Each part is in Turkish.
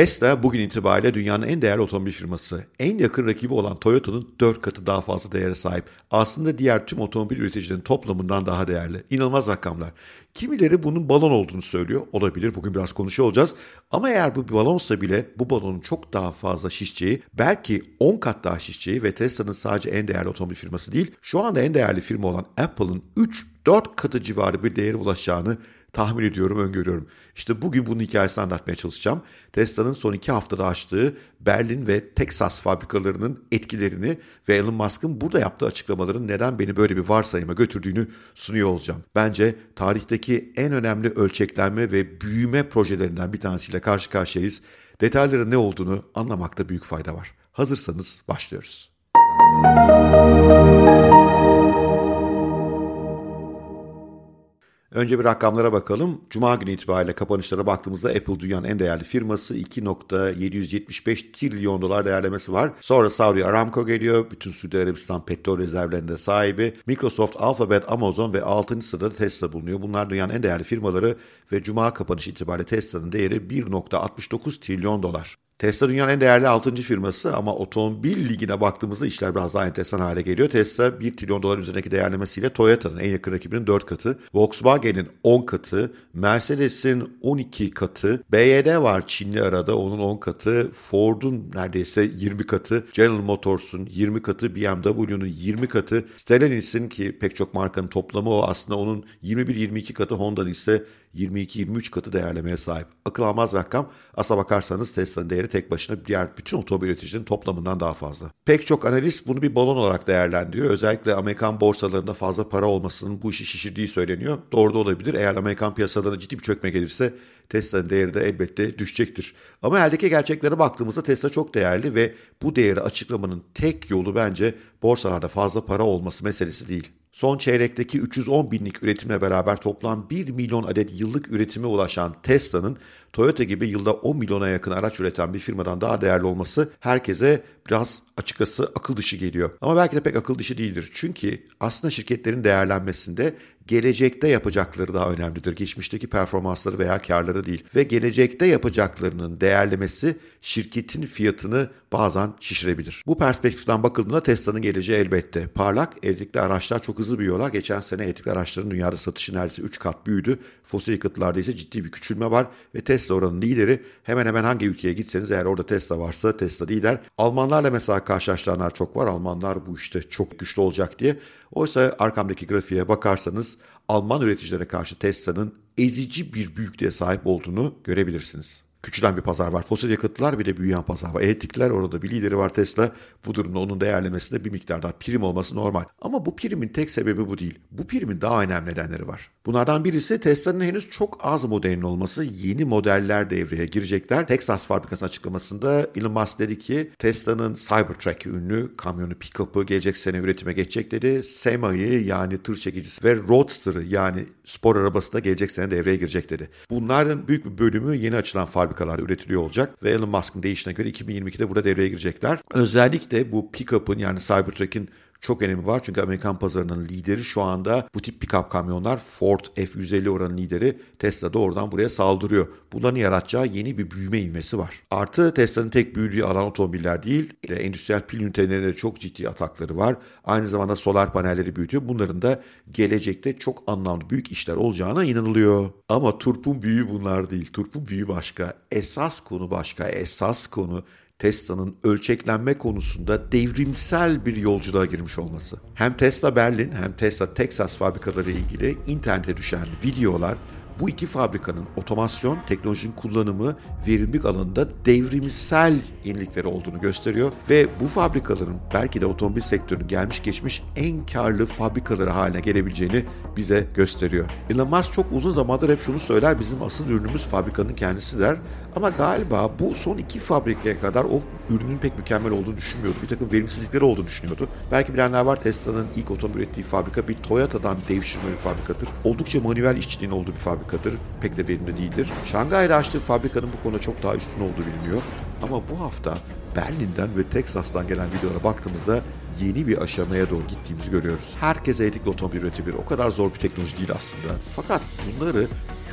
Tesla bugün itibariyle dünyanın en değerli otomobil firması. En yakın rakibi olan Toyota'nın 4 katı daha fazla değere sahip. Aslında diğer tüm otomobil üreticilerinin toplamından daha değerli. İnanılmaz rakamlar. Kimileri bunun balon olduğunu söylüyor. Olabilir. Bugün biraz konuşuyor olacağız. Ama eğer bu bir balonsa bile bu balonun çok daha fazla şişeceği, belki 10 kat daha şişeceği ve Tesla'nın sadece en değerli otomobil firması değil, şu anda en değerli firma olan Apple'ın 3-4 katı civarı bir değere ulaşacağını tahmin ediyorum, öngörüyorum. İşte bugün bunun hikayesini anlatmaya çalışacağım. Tesla'nın son iki haftada açtığı Berlin ve Texas fabrikalarının etkilerini ve Elon Musk'ın burada yaptığı açıklamaların neden beni böyle bir varsayıma götürdüğünü sunuyor olacağım. Bence tarihteki en önemli ölçeklenme ve büyüme projelerinden bir tanesiyle karşı karşıyayız. Detayların ne olduğunu anlamakta büyük fayda var. Hazırsanız başlıyoruz. Önce bir rakamlara bakalım. Cuma günü itibariyle kapanışlara baktığımızda Apple dünyanın en değerli firması 2.775 trilyon dolar değerlemesi var. Sonra Saudi Aramco geliyor. Bütün Suudi Arabistan petrol rezervlerinde sahibi. Microsoft, Alphabet, Amazon ve 6. sırada Tesla bulunuyor. Bunlar dünyanın en değerli firmaları ve Cuma kapanış itibariyle Tesla'nın değeri 1.69 trilyon dolar. Tesla dünyanın en değerli 6. firması ama otomobil ligine baktığımızda işler biraz daha enteresan hale geliyor. Tesla 1 trilyon dolar üzerindeki değerlemesiyle Toyota'nın en yakın rakibinin 4 katı, Volkswagen'in 10 katı, Mercedes'in 12 katı, BYD var Çinli arada onun 10 katı, Ford'un neredeyse 20 katı, General Motors'un 20 katı, BMW'nun 20 katı, Stellantis'in ki pek çok markanın toplamı o aslında onun 21-22 katı, Honda'nın ise 22-23 katı değerlemeye sahip. Akıl almaz rakam. Asla bakarsanız Tesla'nın değeri tek başına diğer bütün otomobil üreticilerinin toplamından daha fazla. Pek çok analist bunu bir balon olarak değerlendiriyor. Özellikle Amerikan borsalarında fazla para olmasının bu işi şişirdiği söyleniyor. Doğru da olabilir. Eğer Amerikan piyasalarına ciddi bir çökme gelirse Tesla'nın değeri de elbette düşecektir. Ama eldeki gerçeklere baktığımızda Tesla çok değerli ve bu değeri açıklamanın tek yolu bence borsalarda fazla para olması meselesi değil. Son çeyrekteki 310 binlik üretimle beraber toplam 1 milyon adet yıllık üretime ulaşan Tesla'nın Toyota gibi yılda 10 milyona yakın araç üreten bir firmadan daha değerli olması herkese biraz açıkçası akıl dışı geliyor. Ama belki de pek akıl dışı değildir. Çünkü aslında şirketlerin değerlenmesinde gelecekte yapacakları daha önemlidir. Geçmişteki performansları veya karları değil. Ve gelecekte yapacaklarının değerlemesi şirketin fiyatını bazen şişirebilir. Bu perspektiften bakıldığında Tesla'nın geleceği elbette parlak. Elektrikli araçlar çok hızlı büyüyorlar. Geçen sene elektrikli araçların dünyada satışı neredeyse 3 kat büyüdü. Fosil yakıtlarda ise ciddi bir küçülme var ve Tesla oranın lideri hemen hemen hangi ülkeye gitseniz eğer orada Tesla varsa Tesla lider. Almanlarla mesela karşılaştıranlar çok var. Almanlar bu işte çok güçlü olacak diye. Oysa arkamdaki grafiğe bakarsanız Alman üreticilere karşı Tesla'nın ezici bir büyüklüğe sahip olduğunu görebilirsiniz. Küçülen bir pazar var. Fosil yakıtlar bir de büyüyen pazar var. Elektrikler orada bir lideri var Tesla. Bu durumda onun değerlemesinde bir miktar daha prim olması normal. Ama bu primin tek sebebi bu değil. Bu primin daha önemli nedenleri var. Bunlardan birisi Tesla'nın henüz çok az modelin olması. Yeni modeller devreye girecekler. Texas fabrikası açıklamasında Elon Musk dedi ki Tesla'nın Cybertruck ünlü kamyonu pick-up'ı gelecek sene üretime geçecek dedi. Sema'yı yani tır çekicisi ve Roadster'ı yani spor arabası da gelecek sene devreye girecek dedi. Bunların büyük bir bölümü yeni açılan fabrikalar üretiliyor olacak ve Elon Musk'ın değişine göre 2022'de burada devreye girecekler. Özellikle bu pick-up'ın yani Cybertruck'in çok önemi var. Çünkü Amerikan pazarının lideri şu anda bu tip pick-up kamyonlar Ford F-150 oranın lideri Tesla doğrudan buraya saldırıyor. Bunların yaratacağı yeni bir büyüme ivmesi var. Artı Tesla'nın tek büyüdüğü alan otomobiller değil, endüstriyel pil ünitelerine de çok ciddi atakları var. Aynı zamanda solar panelleri büyütüyor. Bunların da gelecekte çok anlamlı büyük işler olacağına inanılıyor. Ama turpun büyüğü bunlar değil. Turpun büyüğü başka. Esas konu başka. Esas konu Tesla'nın ölçeklenme konusunda devrimsel bir yolculuğa girmiş olması. Hem Tesla Berlin hem Tesla Texas fabrikaları ilgili internete düşen videolar bu iki fabrikanın otomasyon, teknolojinin kullanımı, verimlilik alanında devrimsel yenilikleri olduğunu gösteriyor ve bu fabrikaların belki de otomobil sektörünün gelmiş geçmiş en karlı fabrikaları haline gelebileceğini bize gösteriyor. Elon Musk çok uzun zamandır hep şunu söyler, bizim asıl ürünümüz fabrikanın kendisi der. Ama galiba bu son iki fabrikaya kadar o ürünün pek mükemmel olduğunu düşünmüyordu. Bir takım verimsizlikleri olduğunu düşünüyordu. Belki bilenler var Tesla'nın ilk otomobil ürettiği fabrika bir Toyota'dan devşirme bir fabrikadır. Oldukça manuel işçiliğin olduğu bir fabrikadır. Pek de verimli değildir. Şangay'da açtığı fabrikanın bu konuda çok daha üstün olduğu biliniyor. Ama bu hafta Berlin'den ve Texas'tan gelen videolara baktığımızda yeni bir aşamaya doğru gittiğimizi görüyoruz. Herkes elektrikli otomobil üretebilir. O kadar zor bir teknoloji değil aslında. Fakat bunları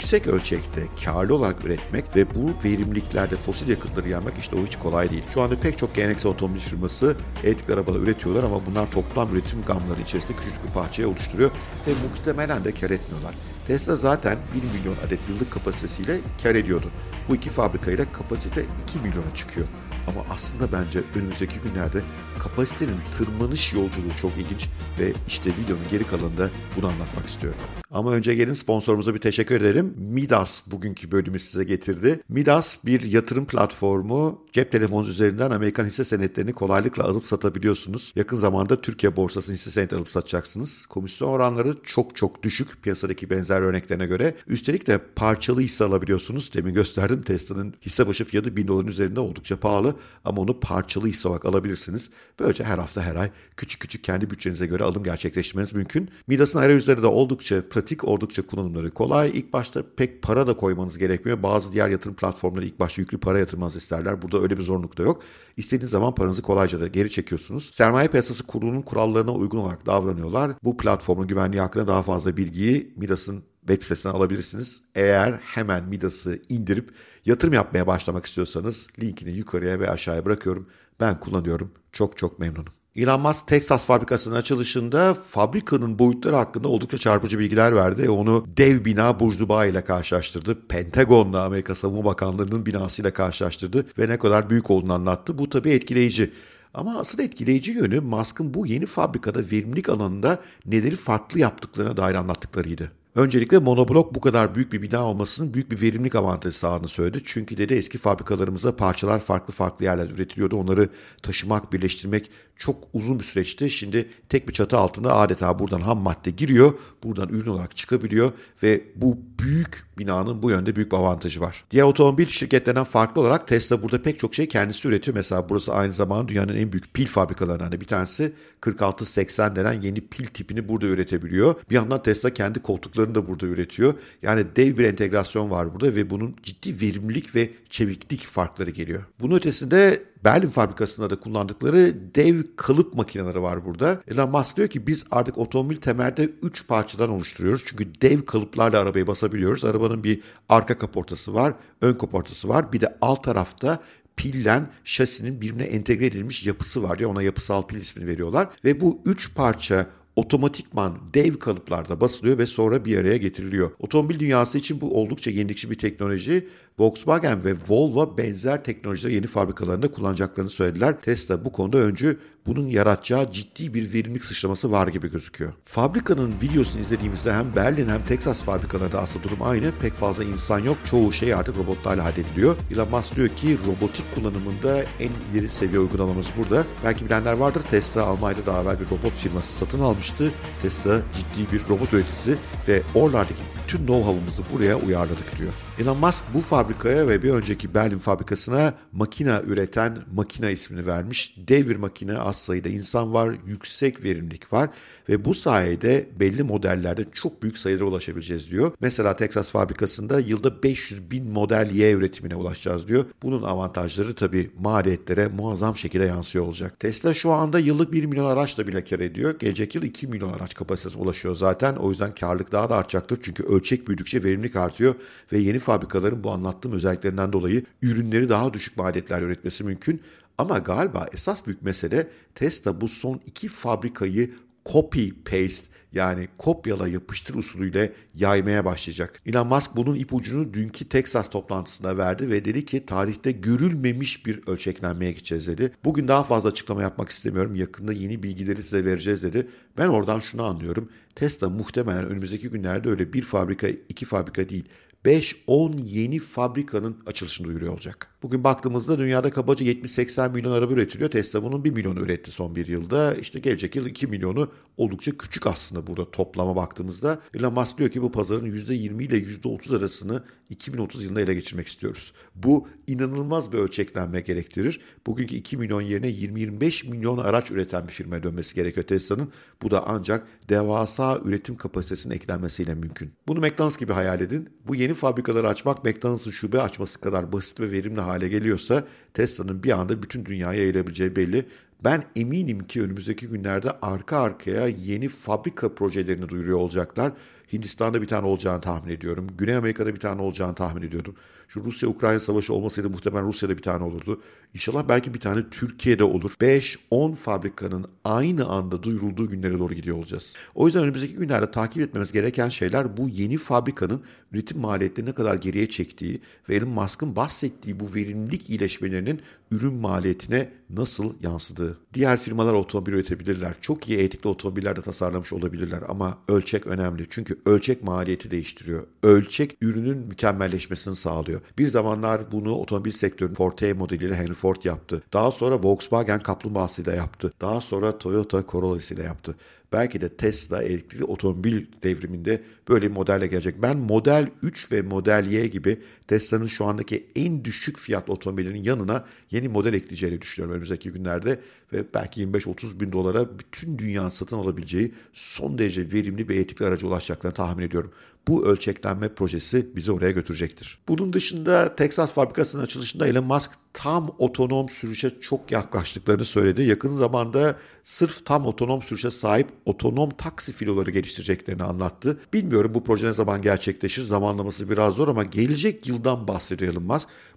yüksek ölçekte karlı olarak üretmek ve bu verimliliklerde fosil yakıtları yanmak işte o hiç kolay değil. Şu anda pek çok geleneksel otomobil firması elektrikli arabalar üretiyorlar ama bunlar toplam üretim gamları içerisinde küçücük bir parçayı oluşturuyor ve muhtemelen de kar etmiyorlar. Tesla zaten 1 milyon adet yıllık kapasitesiyle kar ediyordu. Bu iki fabrikayla kapasite 2 milyona çıkıyor. Ama aslında bence önümüzdeki günlerde kapasitenin tırmanış yolculuğu çok ilginç ve işte videonun geri kalanında bunu anlatmak istiyorum. Ama önce gelin sponsorumuza bir teşekkür edelim. Midas bugünkü bölümü size getirdi. Midas bir yatırım platformu. Cep telefonu üzerinden Amerikan hisse senetlerini kolaylıkla alıp satabiliyorsunuz. Yakın zamanda Türkiye borsasının hisse senetleri alıp satacaksınız. Komisyon oranları çok çok düşük piyasadaki benzer örneklerine göre. Üstelik de parçalı hisse alabiliyorsunuz. Demin gösterdim Tesla'nın hisse başı fiyatı 1000 doların üzerinde oldukça pahalı ama onu parçalı hisse olarak alabilirsiniz. Böylece her hafta her ay küçük küçük kendi bütçenize göre alım gerçekleştirmeniz mümkün. Midas'ın arayüzleri de oldukça pratik, oldukça kullanımları kolay. İlk başta pek para da koymanız gerekmiyor. Bazı diğer yatırım platformları ilk başta yüklü para yatırmanızı isterler. Burada öyle bir zorunluluk da yok. İstediğiniz zaman paranızı kolayca da geri çekiyorsunuz. Sermaye piyasası kurulunun kurallarına uygun olarak davranıyorlar. Bu platformun güvenliği hakkında daha fazla bilgiyi Midas'ın web sitesinden alabilirsiniz. Eğer hemen Midas'ı indirip yatırım yapmaya başlamak istiyorsanız linkini yukarıya ve aşağıya bırakıyorum. Ben kullanıyorum. Çok çok memnunum. Elon Musk Texas fabrikasının açılışında fabrikanın boyutları hakkında oldukça çarpıcı bilgiler verdi. Onu dev bina Burj Dubai ile karşılaştırdı. Pentagon'la Amerika Savunma Bakanlığı'nın binasıyla karşılaştırdı ve ne kadar büyük olduğunu anlattı. Bu tabii etkileyici. Ama asıl etkileyici yönü Musk'ın bu yeni fabrikada verimlilik alanında neleri farklı yaptıklarına dair anlattıklarıydı. Öncelikle monoblok bu kadar büyük bir bina olmasının büyük bir verimlilik avantajı sağladığını söyledi. Çünkü dedi eski fabrikalarımızda parçalar farklı farklı yerlerde üretiliyordu. Onları taşımak, birleştirmek çok uzun bir süreçti. Şimdi tek bir çatı altında adeta buradan ham madde giriyor, buradan ürün olarak çıkabiliyor ve bu büyük binanın bu yönde büyük bir avantajı var. Diğer otomobil şirketlerinden farklı olarak Tesla burada pek çok şey kendisi üretiyor. Mesela burası aynı zamanda dünyanın en büyük pil fabrikalarından bir tanesi. 4680 denen yeni pil tipini burada üretebiliyor. Bir yandan Tesla kendi koltuklarını da burada üretiyor. Yani dev bir entegrasyon var burada ve bunun ciddi verimlilik ve çeviklik farkları geliyor. Bunun ötesinde Berlin fabrikasında da kullandıkları dev kalıp makineleri var burada. Elon Musk diyor ki biz artık otomobil temelde 3 parçadan oluşturuyoruz. Çünkü dev kalıplarla arabayı basabiliyoruz. Arabanın bir arka kaportası var, ön kaportası var. Bir de alt tarafta pillen şasinin birbirine entegre edilmiş yapısı var diye ona yapısal pil ismini veriyorlar. Ve bu üç parça otomatikman dev kalıplarda basılıyor ve sonra bir araya getiriliyor. Otomobil dünyası için bu oldukça yenilikçi bir teknoloji. Volkswagen ve Volvo benzer teknolojileri yeni fabrikalarında kullanacaklarını söylediler. Tesla bu konuda öncü bunun yaratacağı ciddi bir verimlilik sıçraması var gibi gözüküyor. Fabrikanın videosunu izlediğimizde hem Berlin hem Texas fabrikalarında aslında durum aynı. Pek fazla insan yok. Çoğu şey artık robotlarla hallediliyor. Elon Musk diyor ki robotik kullanımında en ileri seviye uygulamamız burada. Belki bilenler vardır. Tesla Almanya'da daha evvel bir robot firması satın almıştı. Tesla ciddi bir robot üreticisi ve oralardaki bütün know-how'ımızı buraya uyarladık diyor. Elon Musk bu fabrikaya ve bir önceki Berlin fabrikasına makina üreten makina ismini vermiş. Dev bir makine az sayıda insan var, yüksek verimlilik var ve bu sayede belli modellerde çok büyük sayılara ulaşabileceğiz diyor. Mesela Texas fabrikasında yılda 500 bin model Y üretimine ulaşacağız diyor. Bunun avantajları tabii maliyetlere muazzam şekilde yansıyor olacak. Tesla şu anda yıllık 1 milyon araçla bile kar ediyor. Gelecek yıl 2 milyon araç kapasitesi ulaşıyor zaten. O yüzden karlılık daha da artacaktır. Çünkü ölçek büyüdükçe verimlilik artıyor ve yeni fabrikaların bu anlattığım özelliklerinden dolayı ürünleri daha düşük maliyetlerle üretmesi mümkün. Ama galiba esas büyük mesele Tesla bu son iki fabrikayı copy paste yani kopyala yapıştır usulüyle yaymaya başlayacak. Elon Musk bunun ipucunu dünkü Texas toplantısında verdi ve dedi ki tarihte görülmemiş bir ölçeklenmeye gideceğiz dedi. Bugün daha fazla açıklama yapmak istemiyorum. Yakında yeni bilgileri size vereceğiz dedi. Ben oradan şunu anlıyorum. Tesla muhtemelen önümüzdeki günlerde öyle bir fabrika, iki fabrika değil 5-10 yeni fabrikanın açılışını duyuruyor olacak. Bugün baktığımızda dünyada kabaca 70-80 milyon araba üretiliyor. Tesla bunun 1 milyonu üretti son bir yılda. İşte gelecek yıl 2 milyonu oldukça küçük aslında burada toplama baktığımızda. Elon Musk diyor ki bu pazarın %20 ile %30 arasını 2030 yılında ele geçirmek istiyoruz. Bu inanılmaz bir ölçeklenme gerektirir. Bugünkü 2 milyon yerine 20-25 milyon araç üreten bir firmaya dönmesi gerekiyor Tesla'nın. Bu da ancak devasa üretim kapasitesinin eklenmesiyle mümkün. Bunu McDonald's gibi hayal edin. Bu yeni fabrikaları açmak McDonald's'ın şube açması kadar basit ve verimli hale geliyorsa Tesla'nın bir anda bütün dünyaya yayılabileceği belli. Ben eminim ki önümüzdeki günlerde arka arkaya yeni fabrika projelerini duyuruyor olacaklar. Hindistan'da bir tane olacağını tahmin ediyorum. Güney Amerika'da bir tane olacağını tahmin ediyordum. Şu Rusya-Ukrayna savaşı olmasaydı muhtemelen Rusya'da bir tane olurdu. İnşallah belki bir tane Türkiye'de olur. 5-10 fabrikanın aynı anda duyurulduğu günlere doğru gidiyor olacağız. O yüzden önümüzdeki günlerde takip etmemiz gereken şeyler bu yeni fabrikanın üretim maliyetleri ne kadar geriye çektiği ve Elon Musk'ın bahsettiği bu verimlilik iyileşmelerinin ürün maliyetine nasıl yansıdığı. Diğer firmalar otomobil üretebilirler. Çok iyi etikli otomobiller de tasarlamış olabilirler ama ölçek önemli. Çünkü ölçek maliyeti değiştiriyor. Ölçek ürünün mükemmelleşmesini sağlıyor. Bir zamanlar bunu otomobil sektörünün Forte modeliyle Henry Ford yaptı. Daha sonra Volkswagen kaplumbağasıyla yaptı. Daha sonra Toyota Corolla'sıyla yaptı. Belki de Tesla elektrikli otomobil devriminde böyle bir modelle gelecek. Ben Model 3 ve Model Y gibi Tesla'nın şu andaki en düşük fiyat otomobilinin yanına yeni model ekleyeceğini düşünüyorum önümüzdeki günlerde. Ve belki 25-30 bin dolara bütün dünya satın alabileceği son derece verimli bir elektrikli araca ulaşacaklarını tahmin ediyorum. Bu ölçeklenme projesi bizi oraya götürecektir. Bunun dışında Texas fabrikasının açılışında Elon Musk tam otonom sürüşe çok yaklaştıklarını söyledi. Yakın zamanda sırf tam otonom sürüşe sahip otonom taksi filoları geliştireceklerini anlattı. Bilmiyorum bu proje ne zaman gerçekleşir. Zamanlaması biraz zor ama gelecek yıldan bahsediyor.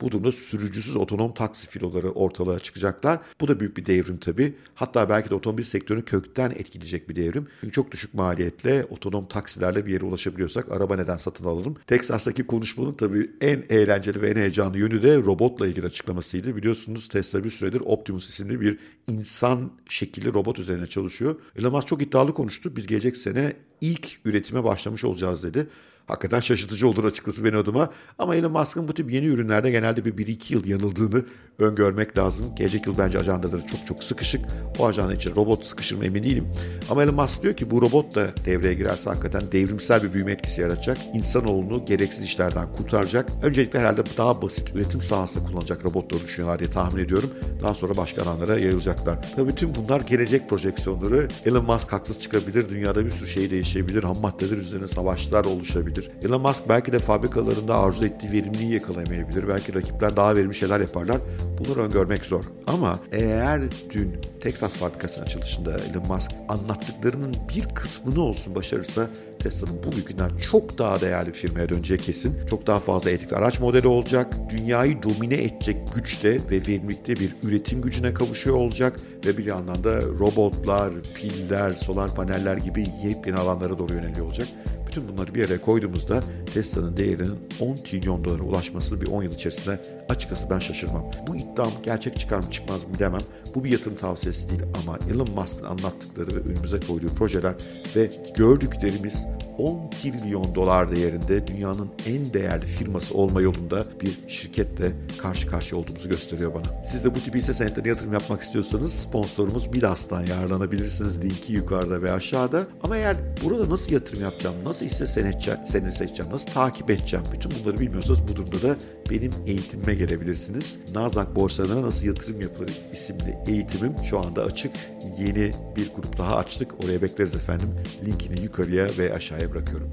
Bu durumda sürücüsüz otonom taksi filoları ortalığa çıkacaklar. Bu da büyük bir devrim tabii. Hatta belki de otomobil sektörünü kökten etkileyecek bir devrim. Çünkü çok düşük maliyetle otonom taksilerle bir yere ulaşabiliyorsak araba neden satın alalım? Texas'taki konuşmanın tabii en eğlenceli ve en heyecanlı yönü de robotla ilgili açıklamasıydı. Biliyorsunuz Tesla bir süredir Optimus isimli bir insan şekilli robot üzerine çalışıyor. Elon Musk çok iddialı konuştu. Biz gelecek sene ilk üretime başlamış olacağız dedi. Hakikaten şaşırtıcı olur açıkçası benim adıma. Ama Elon Musk'ın bu tip yeni ürünlerde genelde bir 1-2 yıl yanıldığını öngörmek lazım. Gelecek yıl bence ajandaları çok çok sıkışık. O ajanda için robot sıkışır mı emin değilim. Ama Elon Musk diyor ki bu robot da devreye girerse hakikaten devrimsel bir büyüme etkisi yaratacak. İnsanoğlunu gereksiz işlerden kurtaracak. Öncelikle herhalde daha basit üretim sahasında kullanacak robotları düşünüyorlar diye tahmin ediyorum. Daha sonra başka alanlara yayılacaklar. Tabii tüm bunlar gelecek projeksiyonları. Elon Musk haksız çıkabilir. Dünyada bir sürü şey değişebilir. Ham maddeler üzerine savaşlar oluşabilir olabilir. Elon Musk belki de fabrikalarında arzu ettiği verimliliği yakalayamayabilir. Belki rakipler daha verimli şeyler yaparlar. Bunları öngörmek zor. Ama eğer dün Texas fabrikasının açılışında Elon Musk anlattıklarının bir kısmını olsun başarırsa Tesla'nın bugünkünden çok daha değerli bir firmaya döneceği kesin. Çok daha fazla etik araç modeli olacak. Dünyayı domine edecek güçte ve verimlilikte bir üretim gücüne kavuşuyor olacak ve bir yandan da robotlar, piller, solar paneller gibi yepyeni alanlara doğru yöneliyor olacak. Bütün bunları bir araya koyduğumuzda Tesla'nın değerinin 10 trilyon dolara ulaşması bir 10 yıl içerisinde açıkçası ben şaşırmam. Bu iddiam gerçek çıkar mı çıkmaz mı demem. Bu bir yatırım tavsiyesi değil ama Elon Musk'ın anlattıkları ve önümüze koyduğu projeler ve gördüklerimiz 10 trilyon dolar değerinde dünyanın en değerli firması olma yolunda bir şirketle karşı karşıya olduğumuzu gösteriyor bana. Siz de bu tip hisse senetlerine yatırım yapmak istiyorsanız sponsorumuz Midas'tan yararlanabilirsiniz. Linki yukarıda ve aşağıda. Ama eğer burada nasıl yatırım yapacağım, nasıl hisse senedi seçeceğim, nasıl takip edeceğim bütün bunları bilmiyorsanız bu durumda da benim eğitimime gelebilirsiniz. Nasdaq borsalarına nasıl yatırım yapılır isimli eğitimim şu anda açık. Yeni bir grup daha açtık. Oraya bekleriz efendim. Linkini yukarıya ve aşağıya bırakıyorum.